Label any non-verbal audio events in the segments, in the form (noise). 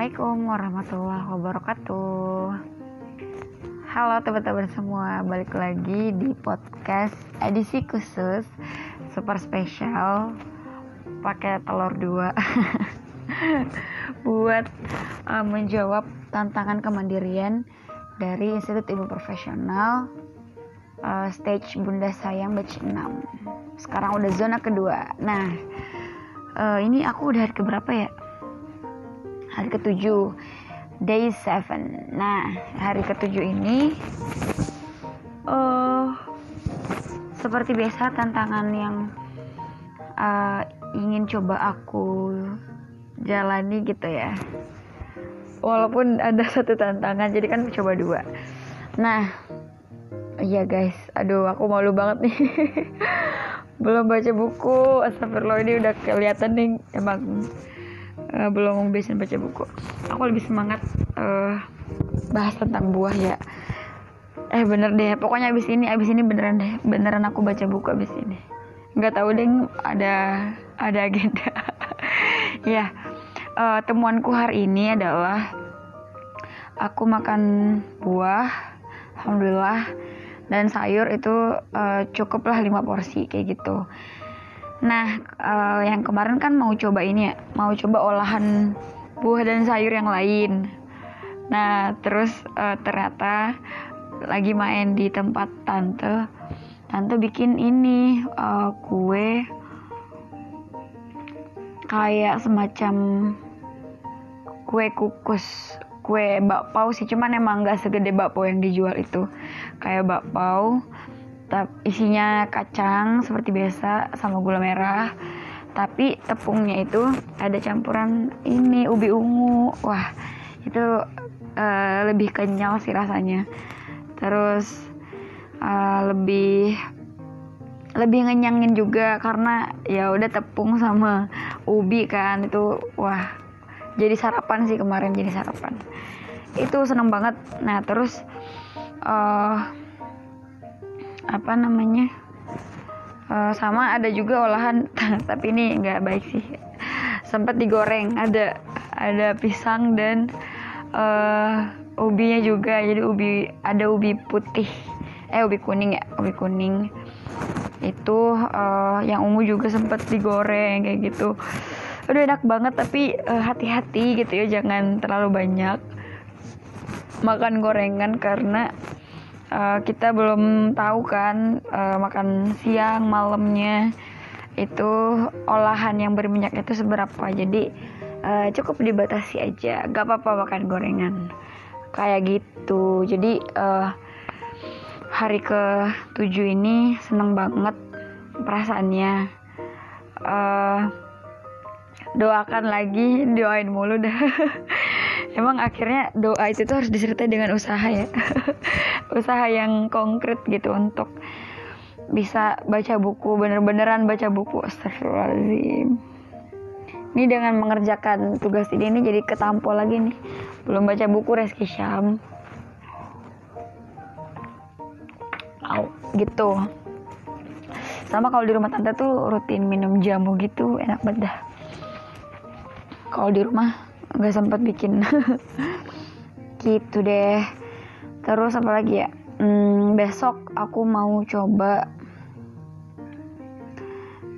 Assalamualaikum warahmatullahi wabarakatuh. Halo teman-teman semua Balik lagi di podcast edisi khusus Super spesial Pakai telur dua. (laughs) Buat uh, menjawab tantangan kemandirian Dari Institut Ilmu Profesional uh, Stage Bunda Sayang batch 6 Sekarang udah zona kedua. Nah uh, ini aku udah hari keberapa ya hari ketujuh. Day seven. Nah hari ketujuh ini uh, seperti biasa tantangan yang uh, ingin coba aku jalani gitu ya. Walaupun ada satu tantangan jadi kan coba dua. Nah iya guys. Aduh aku malu banget nih. (laughs) Belum baca buku. Astagfirullah ini udah kelihatan nih emang uh, belum membiasakan baca buku. Aku lebih semangat uh, bahas tentang buah ya. Eh bener deh. Pokoknya abis ini abis ini beneran deh. Beneran aku baca buku abis ini. Nggak tahu deh ada ada agenda. (laughs) Ya uh, temuanku hari ini adalah aku makan buah alhamdulillah dan sayur itu uh, cukuplah 5 porsi kayak gitu Nah, uh, yang kemarin kan mau coba ini ya, mau coba olahan buah dan sayur yang lain. Nah, terus uh, ternyata lagi main di tempat tante, tante bikin ini uh, kue kayak semacam kue kukus, kue bakpao sih, cuman emang nggak segede bakpao yang dijual itu, kayak bakpao isinya kacang seperti biasa sama gula merah. Tapi tepungnya itu ada campuran ini ubi ungu. Wah itu uh, lebih kenyal sih rasanya. Terus uh, lebih lebih ngenyangin juga karena ya udah tepung sama ubi kan itu. Wah jadi sarapan sih kemarin jadi sarapan. Itu seneng banget. Nah terus uh, apa namanya uh, sama ada juga olahan (laughs) tapi ini nggak baik sih. Sempat digoreng ada ada pisang dan uh, ubinya juga. Jadi ubi ada ubi putih eh ubi kuning ya ubi kuning. Itu uh, yang ungu juga sempat digoreng kayak gitu. Udah enak banget tapi hati-hati uh, gitu ya jangan terlalu banyak makan gorengan karena uh, kita belum tahu kan uh, makan siang malamnya itu olahan yang berminyak itu seberapa. Jadi uh, cukup dibatasi aja. Gak apa-apa makan gorengan. Kayak gitu. Jadi uh, hari ke tujuh ini seneng banget perasaannya. Uh, doakan lagi doain mulu dah (laughs) emang akhirnya doa itu tuh harus disertai dengan usaha ya. (laughs) Usaha yang konkret gitu untuk bisa baca buku bener-beneran baca buku. Astagfirullahaladzim. Ini dengan mengerjakan tugas ini, ini jadi ketampol lagi nih. Belum baca buku Reski Syam. Au, gitu. Sama kalau di rumah tante tuh rutin minum jamu gitu enak banget dah. Kalau di rumah nggak sempat bikin. (laughs) Gitu deh. Terus apa lagi ya? Hmm, besok aku mau coba.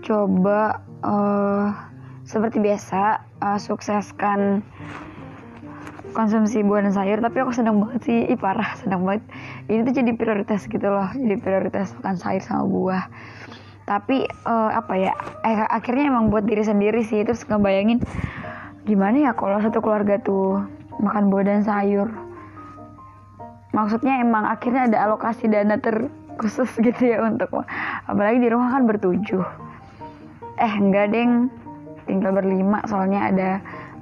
Coba uh, seperti biasa uh, sukseskan konsumsi buah dan sayur. Tapi aku senang banget sih. Ih, parah senang banget. Ini tuh jadi prioritas gitu loh. Jadi prioritas makan sayur sama buah. Tapi uh, apa ya? Eh, akhirnya emang buat diri sendiri sih. Terus ngebayangin gimana ya kalau satu keluarga tuh makan buah dan sayur? Maksudnya emang akhirnya ada alokasi dana terkhusus (laughs) gitu ya untuk apalagi di rumah kan bertujuh. Eh enggak deng. Tinggal berlima soalnya ada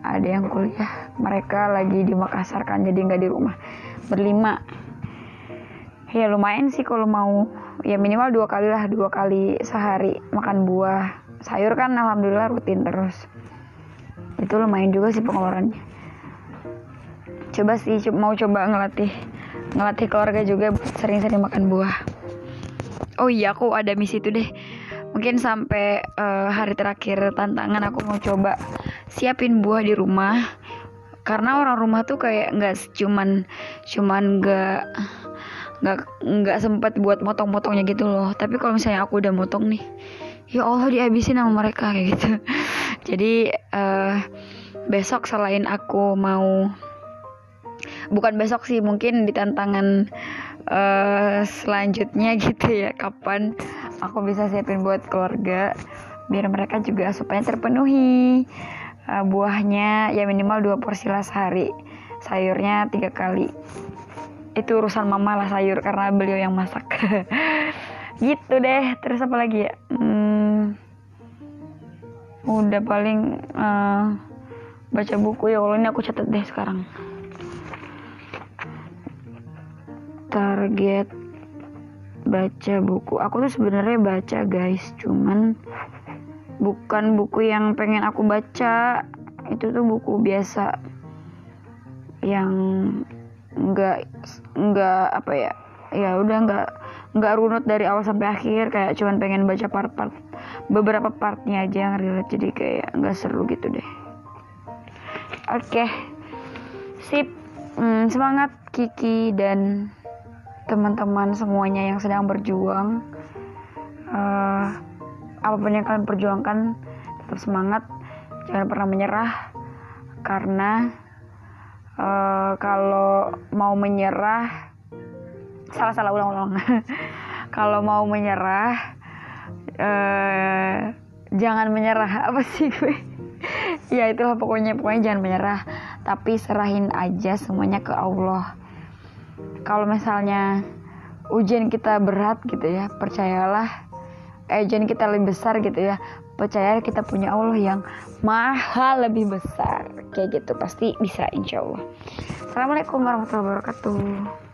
ada yang kuliah. Mereka lagi di Makassar kan jadi nggak di rumah. Berlima. Ya lumayan sih kalau mau. Ya minimal dua kali lah dua kali sehari makan buah. Sayur kan alhamdulillah rutin terus itu lumayan juga sih pengeluarannya. Coba sih mau coba ngelatih ngelatih keluarga juga sering-sering makan buah. Oh iya aku ada misi itu deh. Mungkin sampai uh, hari terakhir tantangan aku mau coba siapin buah di rumah. Karena orang rumah tuh kayak nggak cuman cuman nggak nggak nggak sempat buat motong-motongnya gitu loh. Tapi kalau misalnya aku udah motong nih ya Allah dihabisin sama mereka kayak gitu jadi uh, besok selain aku mau bukan besok sih mungkin di tantangan uh, selanjutnya (laughs) gitu ya kapan aku bisa siapin buat keluarga biar mereka juga supaya terpenuhi. Uh, buahnya ya minimal dua porsi lah sehari sayurnya tiga kali. Itu urusan mama lah sayur karena beliau yang masak. (laughs) Gitu deh terus apa lagi ya? Hmm, udah paling uh, baca buku. Ya kalau ini aku catat deh sekarang. Target baca buku. Aku tuh sebenarnya baca guys. Cuman bukan buku yang pengen aku baca. Itu tuh buku biasa yang enggak enggak apa ya ya udah enggak enggak runut dari awal sampai akhir kayak cuman pengen baca part-part beberapa partnya aja yang relate jadi kayak enggak seru gitu deh. Oke okay. sip. Hmm, semangat Kiki dan teman-teman semuanya yang sedang berjuang. Uh, apa pun yang kalian perjuangkan tetap semangat. Jangan pernah menyerah karena uh, kalau mau menyerah salah salah ulang-ulang. (laughs) Kalau mau menyerah uh, jangan menyerah. (laughs) Apa sih gue? Ya itulah pokoknya. Pokoknya jangan menyerah tapi serahin aja semuanya ke Allah. Kalau misalnya ujian kita berat gitu ya percayalah. Eh jangan kita lebih besar gitu ya percaya kita punya Allah yang mahal lebih besar. Kayak gitu pasti bisa insya Allah. Assalamualaikum warahmatullahi wabarakatuh